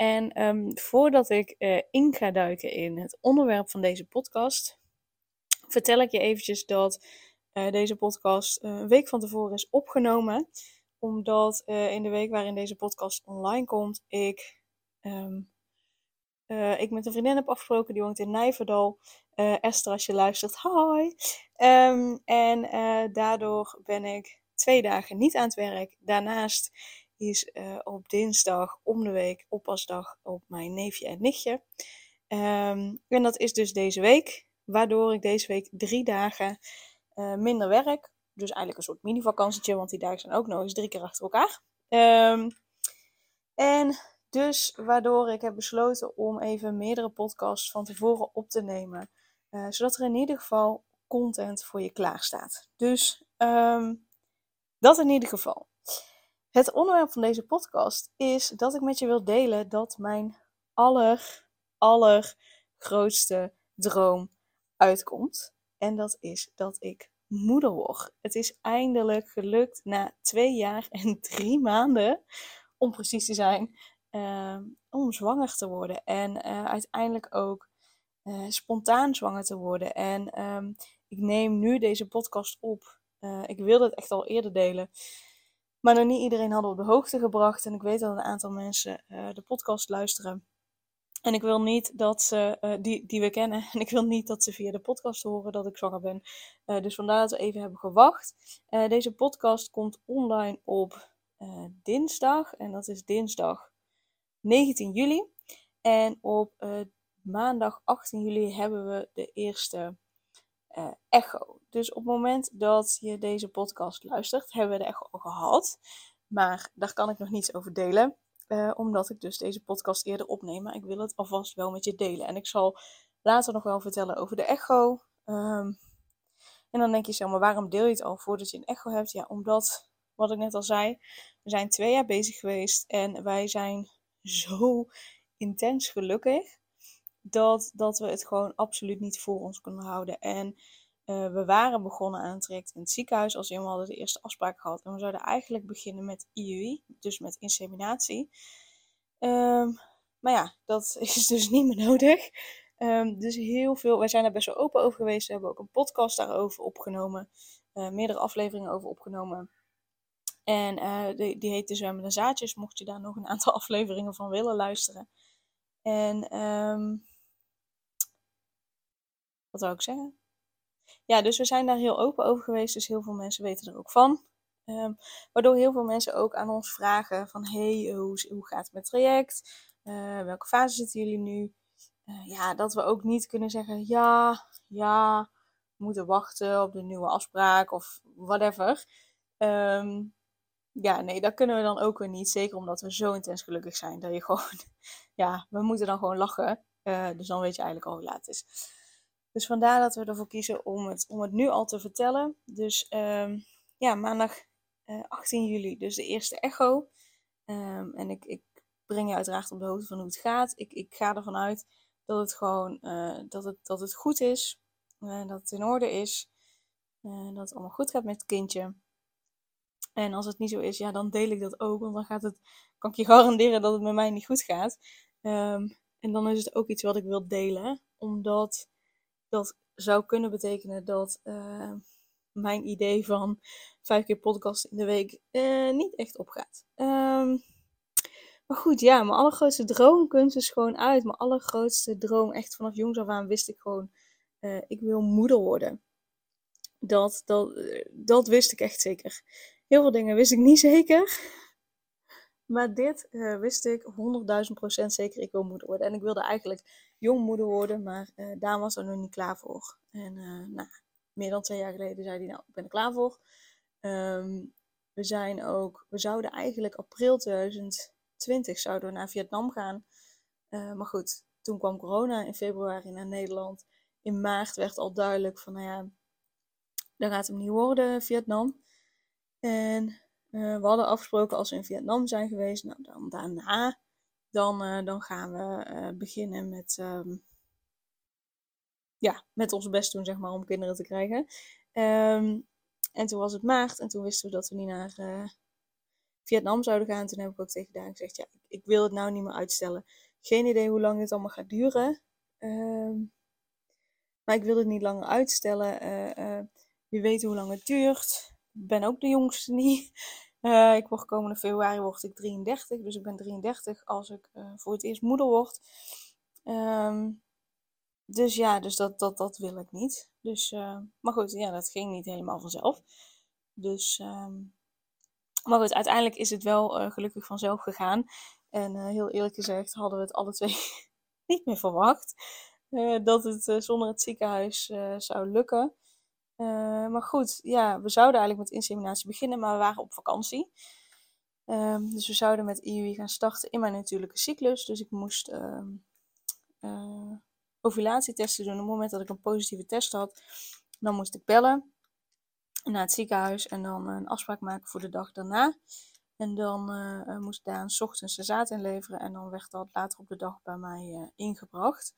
En ehm, voordat ik uh, in ga duiken in het onderwerp van deze podcast, vertel ik je eventjes dat uh, deze podcast uh, een week van tevoren is opgenomen. Omdat in de week waarin deze podcast online komt, ik, um, ik met een vriendin heb afgesproken, die woont in Nijverdal. Esther, als je luistert, hi! Um, en daardoor ben ik twee dagen niet aan het werk. Daarnaast is uh, op dinsdag om de week oppasdag op mijn neefje en nichtje. Um, en dat is dus deze week, waardoor ik deze week drie dagen uh, minder werk. Dus eigenlijk een soort mini-vakantietje, want die dagen zijn ook nog eens drie keer achter elkaar. Um, en dus waardoor ik heb besloten om even meerdere podcasts van tevoren op te nemen. Uh, zodat er in ieder geval content voor je klaar staat. Dus um, dat in ieder geval. Het onderwerp van deze podcast is dat ik met je wil delen dat mijn aller, allergrootste droom uitkomt. En dat is dat ik moeder word. Het is eindelijk gelukt na twee jaar en drie maanden, om precies te zijn, uh, om zwanger te worden. En uh, uiteindelijk ook uh, spontaan zwanger te worden. En um, ik neem nu deze podcast op. ik wilde het echt al eerder delen. Maar nog niet iedereen hadden op de hoogte gebracht. En ik weet dat een aantal mensen uh, de podcast luisteren. En ik wil niet dat ze, uh, die, die we kennen, en ik wil niet dat ze via de podcast horen dat ik zwanger ben. Uh, dus vandaar dat we even hebben gewacht. deze podcast komt online op dinsdag. En dat is dinsdag 19 juli. En op maandag 18 juli hebben we de eerste uh, echo. Dus op het moment dat je deze podcast luistert, hebben we de echo gehad. Maar daar kan ik nog niets over delen. Uh, omdat ik dus deze podcast eerder opneem. Maar ik wil het alvast wel met je delen. En ik zal later nog wel vertellen over de echo. Um, en dan denk je zo, maar waarom deel je het al voordat je een echo hebt? Ja, omdat, wat ik net al zei, we zijn twee jaar bezig geweest. En wij zijn zo intens gelukkig dat, dat we het gewoon absoluut niet voor ons kunnen houden. En uh, we waren begonnen aan het traject in het ziekenhuis als we hadden de eerste afspraak gehad. En we zouden eigenlijk beginnen met IUI, dus met inseminatie. Um, maar ja, dat is dus niet meer nodig. Um, dus heel veel, wij zijn er best wel open over geweest. We hebben ook een podcast daarover opgenomen. Uh, meerdere afleveringen over opgenomen. En uh, die, die heet de Zwemmende Zaadjes, mocht je daar nog een aantal afleveringen van willen luisteren. En um, wat zou ik zeggen? Ja, dus we zijn daar heel open over geweest. Dus heel veel mensen weten er ook van. Um, waardoor heel veel mensen ook aan ons vragen van... hey, hoe, hoe gaat het met traject? Uh, welke fase zitten jullie nu? Uh, ja, dat we ook niet kunnen zeggen... ja, ja, moeten wachten op de nieuwe afspraak of whatever. Um, ja, nee, dat kunnen we dan ook weer niet. Zeker omdat we zo intens gelukkig zijn. Dat je gewoon... ja, we moeten dan gewoon lachen. Dus dan weet je eigenlijk al hoe laat het is. Dus vandaar dat we ervoor kiezen om het, om het nu al te vertellen. Dus um, ja, maandag uh, eh, 18 juli, dus de eerste echo. Um, en ik, ik breng je uiteraard op de hoogte van hoe het gaat. Ik, ik ga ervan uit dat het gewoon uh, dat het, dat het goed is. Uh, dat het in orde is. dat het allemaal goed gaat met het kindje. En als het niet zo is, ja, dan deel ik dat ook. Want dan gaat het, kan ik je garanderen dat het met mij niet goed gaat. Um, en dan is het ook iets wat ik wil delen. Omdat dat zou kunnen betekenen dat uh, mijn idee van vijf keer podcast in de week uh, niet echt opgaat. Um, maar goed, ja, mijn allergrootste droom komt dus gewoon uit. Mijn allergrootste droom, echt vanaf jongs af aan, wist ik gewoon, uh, ik wil moeder worden. Dat, dat, dat wist ik echt zeker. Heel veel dingen wist ik niet zeker. Maar dit uh, wist ik 100.000% zeker, ik wil moeder worden. En ik wilde eigenlijk jong moeder worden, maar uh, Daan was er nog niet klaar voor. En uh, nou, meer dan twee jaar geleden zei hij, nou, ik ben er klaar voor. Um, we zijn ook, we zouden eigenlijk april 2020 zouden we naar Vietnam gaan. maar goed, toen kwam corona in februari naar Nederland. In maart werd al duidelijk van, nou ja, dat gaat hem niet worden, Vietnam. En uh, we hadden afgesproken als we in Vietnam zijn geweest, nou dan daarna, dan, uh, dan gaan we uh, beginnen met, um, ja, met ons best doen, zeg maar, om kinderen te krijgen. Um, en toen was het maart en toen wisten we dat we niet naar Vietnam zouden gaan. Toen heb ik ook tegen Daan gezegd, ja, ik, ik, wil het nou niet meer uitstellen. Geen idee hoe lang dit allemaal gaat duren. Um, maar ik wil het niet langer uitstellen. wie weet hoe lang het duurt ben ook de jongste niet. Uh, ik word komende februari word ik 33, dus ik ben 33 als ik uh, voor het eerst moeder word. Um, dus ja, dus dat, dat, dat wil ik niet. Dus, uh, maar goed, ja, dat ging niet helemaal vanzelf. Dus, um, maar goed, uiteindelijk is het wel gelukkig vanzelf gegaan. En heel eerlijk gezegd hadden we het alle twee niet meer verwacht. dat het zonder het ziekenhuis zou lukken. Uh, maar goed, ja, we zouden eigenlijk met inseminatie beginnen, maar we waren op vakantie. Um, dus we zouden met IUI gaan starten in mijn natuurlijke cyclus. Dus ik moest uh, uh, ovulatietesten doen. Op het moment dat ik een positieve test had, dan moest ik bellen naar het ziekenhuis en dan een afspraak maken voor de dag daarna. En dan uh, moest s ochtends de zaad inleveren en dan werd dat later op de dag bij mij ingebracht.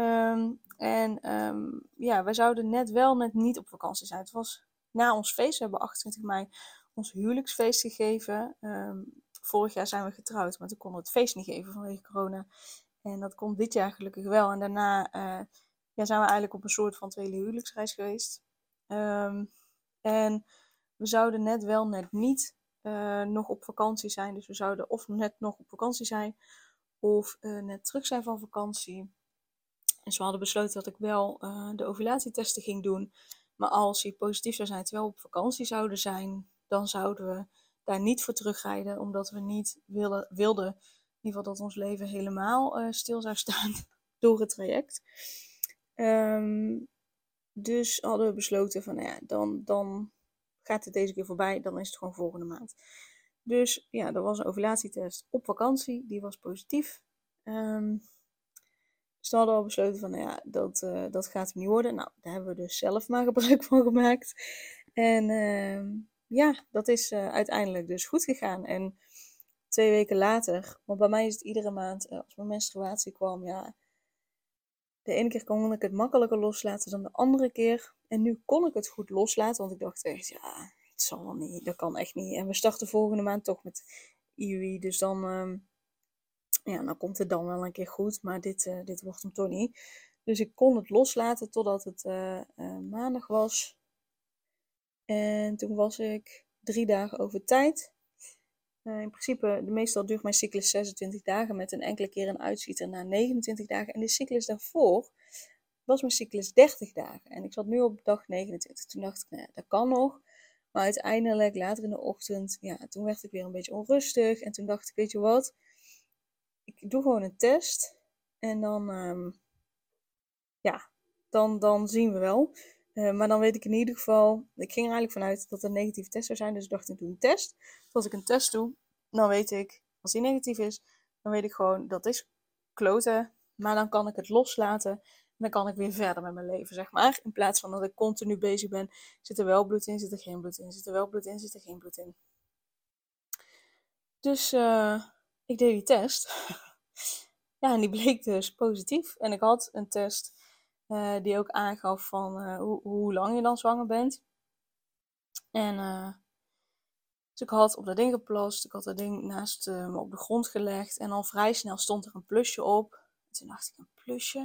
Um, en um, ja, wij zouden net wel net niet op vakantie zijn. Het was na ons feest. We hebben 28 mei ons huwelijksfeest gegeven. Um, vorig jaar zijn we getrouwd, maar toen konden we het feest niet geven vanwege corona. En dat komt dit jaar gelukkig wel. En daarna uh, ja, zijn we eigenlijk op een soort van tweede huwelijksreis geweest. En we zouden net wel net niet uh, nog op vakantie zijn. Dus we zouden of net nog op vakantie zijn, of uh, net terug zijn van vakantie. En ze hadden besloten dat ik wel uh, de ovulatietesten ging doen. Maar als hij positief zou zijn terwijl we op vakantie zouden zijn, dan zouden we daar niet voor terugrijden. Omdat we niet willen, wilden, in ieder geval dat ons leven helemaal uh, stil zou staan door het traject. Um, dus hadden we besloten van, nou ja, dan, dan gaat het deze keer voorbij. Dan is het gewoon volgende maand. Dus ja, er was een ovulatietest op vakantie. Die was positief. Um, dus hadden we al besloten van, nou ja, dat, uh, dat gaat hem niet worden. Nou, daar hebben we dus zelf maar gebruik van gemaakt. En uh, ja, dat is uh, uiteindelijk dus goed gegaan. En twee weken later, want bij mij is het iedere maand, eh, als mijn menstruatie kwam, ja, de ene keer kon ik het makkelijker loslaten dan de andere keer. En nu kon ik het goed loslaten, want ik dacht echt, ja, het zal wel niet, dat kan echt niet. En we starten volgende maand toch met IUI, dus dan... Uh, ja, dan komt het dan wel een keer goed, maar dit, uh, dit wordt hem toch niet. Dus ik kon het loslaten totdat het uh, uh, maandag was. En toen was ik drie dagen over tijd. in principe, meestal duurt mijn cyclus 26 dagen met een enkele keer een uitzieter na 29 dagen. En de cyclus daarvoor was mijn cyclus 30 dagen. En ik zat nu op dag 29. Toen dacht ik, nou ja, dat kan nog. Maar uiteindelijk, later in de ochtend, ja, toen werd ik weer een beetje onrustig. En toen dacht ik, weet je wat, ik doe gewoon een test. En dan, um, ja, dan, dan zien we wel. Uh, maar dan weet ik in ieder geval, ik ging er eigenlijk vanuit dat het een negatieve test zou zijn. Dus ik dacht, ik doe een test. Als ik een test doe, dan weet ik, als die negatief is, dan weet ik gewoon, dat is kloten. Maar dan kan ik het loslaten. En dan kan ik weer verder met mijn leven, zeg maar. In plaats van dat ik continu bezig ben. Zit er wel bloed in, zit er geen bloed in. Zit er wel bloed in, zit er geen bloed in. Dus uh, ik deed die test. ja, en die bleek dus positief. En ik had een test uh, die ook aangaf van uh, hoe, lang je dan zwanger bent. En uh, dus ik had op dat ding geplast. Ik had dat ding naast me op de grond gelegd. En al vrij snel stond er een plusje op. En toen dacht ik, een plusje?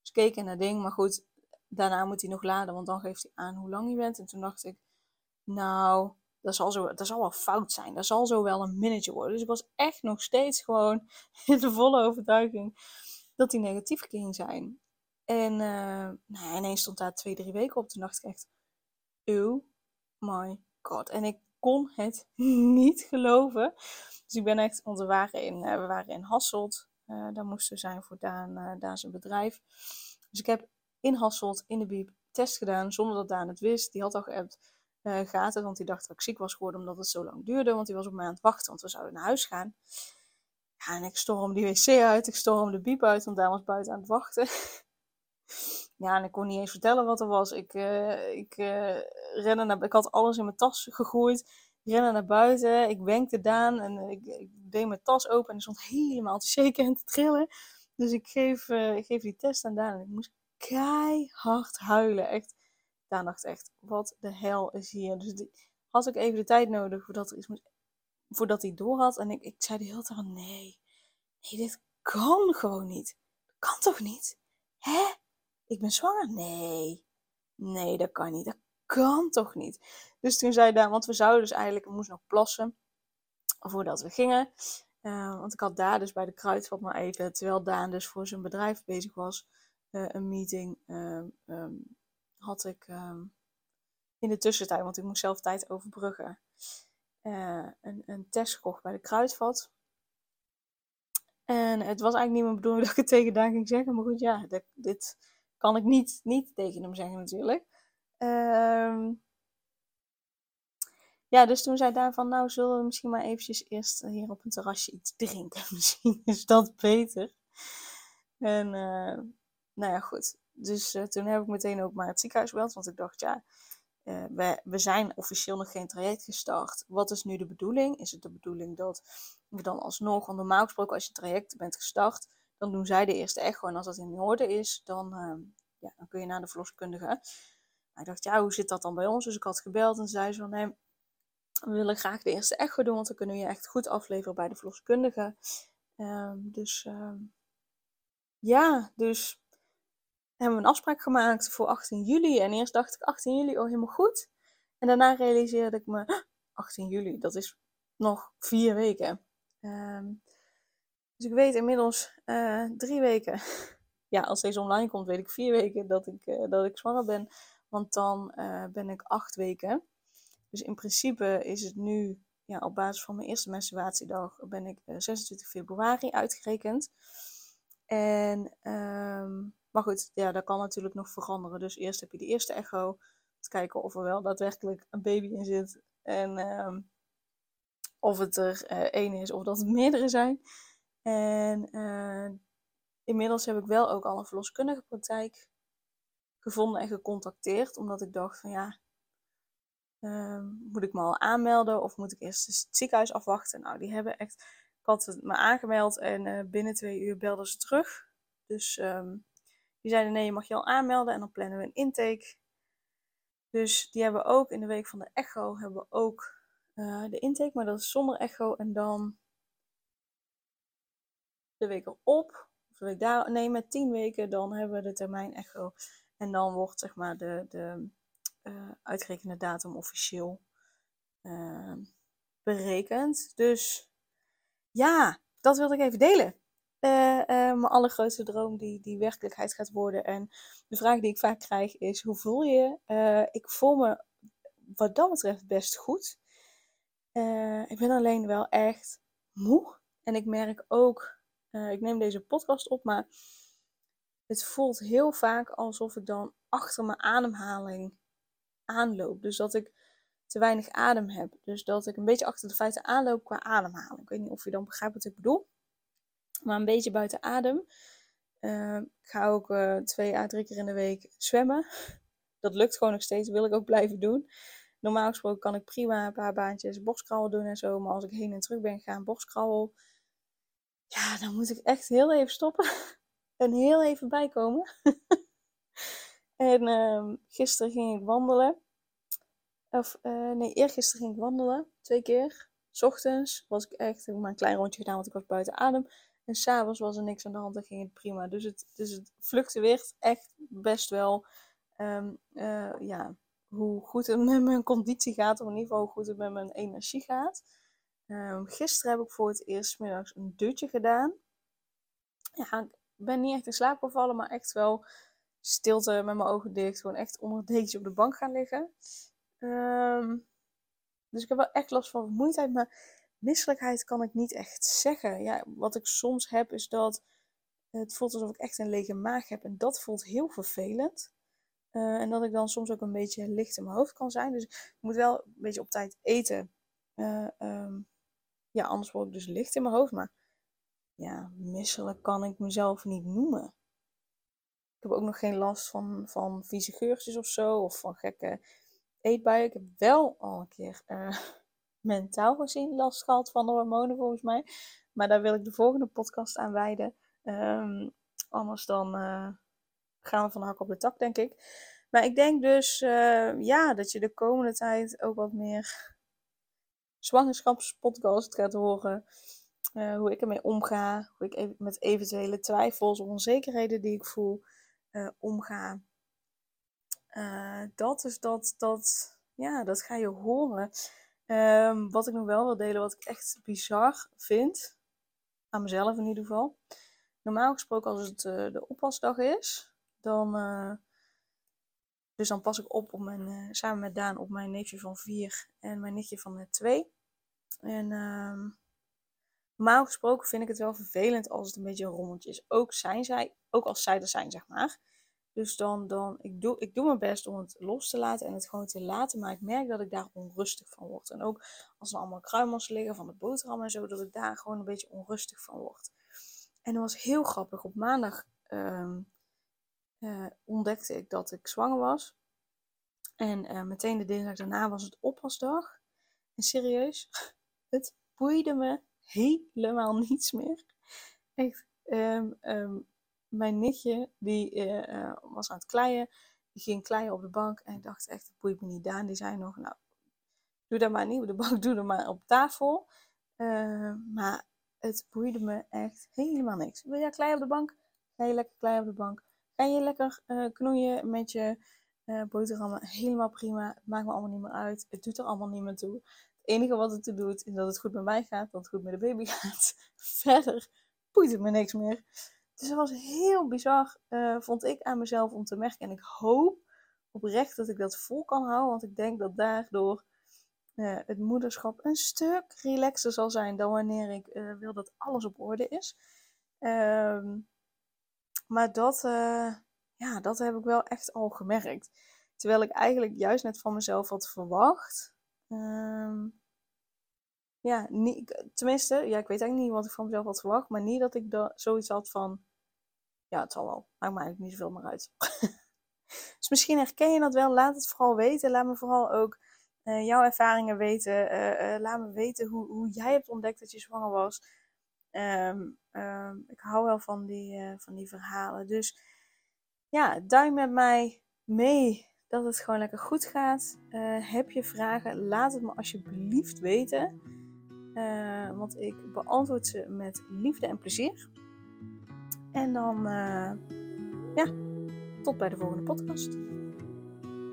Dus ik keek in dat ding. Maar goed, daarna moet hij nog laden. Want dan geeft hij aan hoe lang je bent. En toen dacht ik, nou, dat zal, zo, dat zal wel fout zijn. Dat zal zo wel een minnetje worden. Dus ik was echt nog steeds gewoon in de volle overtuiging dat die negatief ging zijn. En uh, nou, ineens stond daar twee, drie weken op. Toen dacht ik echt, oh my god. En ik kon het niet geloven. Dus ik ben echt, want we waren in, uh, we waren in Hasselt. Uh, daar moesten we zijn voor Daan, Daan zijn bedrijf. Dus ik heb in Hasselt, in de biep, test gedaan zonder dat Daan het wist. Die had al geappt uh, gaat het. Want hij dacht dat ik ziek was geworden omdat het zo lang duurde. Want hij was op mij aan het wachten, want we zouden naar huis gaan. Ja, en ik storm die wc uit, ik storm de biep uit, want daar was buiten aan het wachten. ja, en ik kon niet eens vertellen wat er was. Ik, uh, ik, uh, naar, ik had alles in mijn tas gegooid. Ik rende naar buiten, ik wenkte Daan en ik, deed mijn tas open en ik stond helemaal te shaken en te trillen. Dus ik geef, ik geef die test aan Daan en ik moest keihard huilen. Echt. Daan dacht echt, wat de hel is hier? Dus die, had ik even de tijd nodig voordat er iets moest, voordat hij door had. En ik, ik zei de hele tijd van, nee, nee, dit kan gewoon niet. Kan toch niet? Hè? Ik ben zwanger? Nee. Nee, dat kan niet. Dat kan toch niet? Dus toen zei Daan, want we zouden dus eigenlijk, we moesten nog plassen voordat we gingen. Uh, want ik had daar dus bij de kruidvat maar even, terwijl Daan dus voor zijn bedrijf bezig was, uh, een meeting, uh, um, had ik ehm, in de tussentijd, want ik moest zelf tijd overbruggen, uh, een, een test gekocht bij de kruidvat. En het was eigenlijk niet mijn bedoeling dat ik het tegen Daan ging zeggen. Maar goed, ja, dit, kan ik niet, niet tegen hem zeggen natuurlijk. Ehm, ja, dus toen zei Daan van, nou zullen we misschien maar eventjes eerst hier op een terrasje iets drinken. Misschien is dat beter. En uh, nou ja, goed. Dus uh, toen heb ik meteen ook maar het ziekenhuis gebeld. Want ik dacht, ja, uh, we, we zijn officieel nog geen traject gestart. Wat is nu de bedoeling? Is het de bedoeling dat we dan alsnog, want normaal gesproken als je traject bent gestart, dan doen zij de eerste echo. En als dat in orde is, dan, uh, ja, dan kun je naar de verloskundige. Maar ik dacht, ja, hoe zit dat dan bij ons? Dus ik had gebeld en zei ze van, nee, we willen graag de eerste echo doen, want dan kunnen we je echt goed afleveren bij de verloskundige. Um, dus ehm, ja, dus hebben we een afspraak gemaakt voor 18 juli. En eerst dacht ik 18 juli, oh helemaal goed. En daarna realiseerde ik me, 18 juli, dat is nog vier weken. Um, dus ik weet inmiddels uh, drie weken. ja, als deze online komt, weet ik vier weken dat ik, uh, dat ik zwanger ben. Want dan uh, ben ik acht weken. Dus in principe is het nu, ja, op basis van mijn eerste menstruatiedag, ben ik 26 februari uitgerekend. En um, maar goed, ja, dat kan natuurlijk nog veranderen. Dus eerst heb je de eerste echo. Te kijken of er wel daadwerkelijk een baby in zit. En um, of het er uh, één is of dat het meerdere zijn. En uh, inmiddels heb ik wel ook al een verloskundige praktijk gevonden en gecontacteerd. Omdat ik dacht van ja, uh, moet ik me al aanmelden of moet ik eerst het ziekenhuis afwachten? Nou, die hebben echt, ik had me aangemeld en uh, binnen twee uur belden ze terug. Dus um, die zeiden nee, je mag je al aanmelden en dan plannen we een intake. Dus die hebben ook in de week van de echo hebben we ook uh, de intake, maar dat is zonder echo. En dan de week erop, of de week daar, nee, met tien weken, dan hebben we de termijn echo. En dan wordt zeg maar de, de uh, uitgerekende datum officieel uh, berekend. Dus ja, dat wilde ik even delen uh, uh, mijn allergrootste droom die, die werkelijkheid gaat worden. En de vraag die ik vaak krijg is: hoe voel je? Uh, ik voel me wat dat betreft best goed. ik ben alleen wel echt moe. En ik merk ook, ik neem deze podcast op, maar het voelt heel vaak alsof ik dan achter mijn ademhaling aanloop. Dus dat ik te weinig adem heb. Dus dat ik een beetje achter de feiten aanloop qua ademhaling. Ik weet niet of je dan begrijpt wat ik bedoel maar een beetje buiten adem. Uh, ik ga ook uh, twee à drie keer in de week zwemmen. Dat lukt gewoon nog steeds, wil ik ook blijven doen. Normaal gesproken kan ik prima een paar baantjes borstkrabbel doen en zo. Maar als ik heen en terug ben gegaan, borstkrabbel. Ja, dan moet ik echt heel even stoppen. En heel even bijkomen. en uh, gisteren ging ik wandelen. Of uh, nee, eergisteren ging ik wandelen. Twee keer. S ochtends was ik echt, ik heb maar een klein rondje gedaan, want ik was buiten adem. En s'avonds was er niks aan de hand en ging het prima. Dus het, dus het fluctueert echt best wel. Um, uh, ja, hoe goed het met mijn conditie gaat, of in ieder geval hoe goed het met mijn energie gaat. Um, gisteren heb ik voor het eerst middags een dutje gedaan. Ja, ik ben niet echt in slaap gevallen, maar echt wel stilte met mijn ogen dicht. Gewoon echt onder het dekentje op de bank gaan liggen. Um, dus ik heb wel echt last van vermoeidheid, maar misselijkheid kan ik niet echt zeggen. Ja, wat ik soms heb is dat het voelt alsof ik echt een lege maag heb. En dat voelt heel vervelend. Uh, en dat ik dan soms ook een beetje licht in mijn hoofd kan zijn. Dus ik moet wel een beetje op tijd eten. Uh, um, ja, anders word ik dus licht in mijn hoofd. Maar ja, misselijk kan ik mezelf niet noemen. Ik heb ook nog geen last van, van vieze geurtjes of zo, of van gekke eetbuien. Ik heb wel al een keer uh, mentaal gezien last gehad van de hormonen volgens mij. Maar daar wil ik de volgende podcast aan wijden. Um, anders dan uh, gaan we van hak op de tak, denk ik. Maar ik denk dus uh, ja, dat je de komende tijd ook wat meer zwangerschapspodcast gaat horen. Uh, hoe ik ermee omga. Hoe ik met eventuele twijfels of onzekerheden die ik voel omga. dat is dat, dat, ja, dat ga je horen. Um, wat ik nog wel wil delen, wat ik echt bizar vind. Aan mezelf in ieder geval. Normaal gesproken als het uh, de oppasdag is, dan, uh, dus dan pas ik op, op mijn, uh, samen met Daan op mijn neefje van vier en mijn nichtje van twee. En um, normaal gesproken vind ik het wel vervelend als het een beetje een rommeltje is. Ook, zijn zij, ook als zij er zijn, zeg maar. Dus dan, dan ik, doe, ik doe mijn best om het los te laten en het gewoon te laten. Maar ik merk dat ik daar onrustig van word. En ook als er allemaal kruimels liggen van de boterham en zo, dat ik daar gewoon een beetje onrustig van word. En dat was heel grappig. Op maandag uh, uh, ontdekte ik dat ik zwanger was. En uh, meteen de dinsdag daarna was het oppasdag. En serieus, het boeide me helemaal niets meer. Echt, um, um, mijn nichtje, die uh, was aan het kleien. Die ging kleien op de bank. En ik dacht echt, dat boeit me niet. Daan, die zei nog, nou, doe dat maar niet op de bank, doe dat maar op tafel. Uh, maar het boeide me echt helemaal niks. Wil jij kleien op de bank? Ga je lekker kleien op de bank. Ga je lekker knoeien met je boterhammen? Helemaal prima. Het maakt me allemaal niet meer uit. Het doet er allemaal niet meer toe. Het enige wat het toe doet, is dat het goed met mij gaat. Dat het goed met de baby gaat. Verder boeit het me niks meer. Dus dat was heel bizar, uh, vond ik aan mezelf om te merken. En ik hoop oprecht dat ik dat vol kan houden. Want ik denk dat daardoor uh, het moederschap een stuk relaxer zal zijn dan wanneer ik uh, wil dat alles op orde is. Um, maar dat, ja, dat heb ik wel echt al gemerkt. Terwijl ik eigenlijk juist net van mezelf had verwacht. Um, ja, tenminste, ja, ik weet eigenlijk niet wat ik van mezelf had verwacht. Maar niet dat ik da zoiets had van ja, het zal wel. Maakt me eigenlijk niet zoveel meer uit. dus misschien herken je dat wel. Laat het vooral weten. Laat me vooral ook uh, jouw ervaringen weten. Uh, uh, laat me weten hoe, hoe jij hebt ontdekt dat je zwanger was. Um, um, ik hou wel van die, van die verhalen. Dus ja, duim met mij mee dat het gewoon lekker goed gaat. heb je vragen? Laat het me alsjeblieft weten. Want ik beantwoord ze met liefde en plezier. En dan, uh, ja, tot bij de volgende podcast.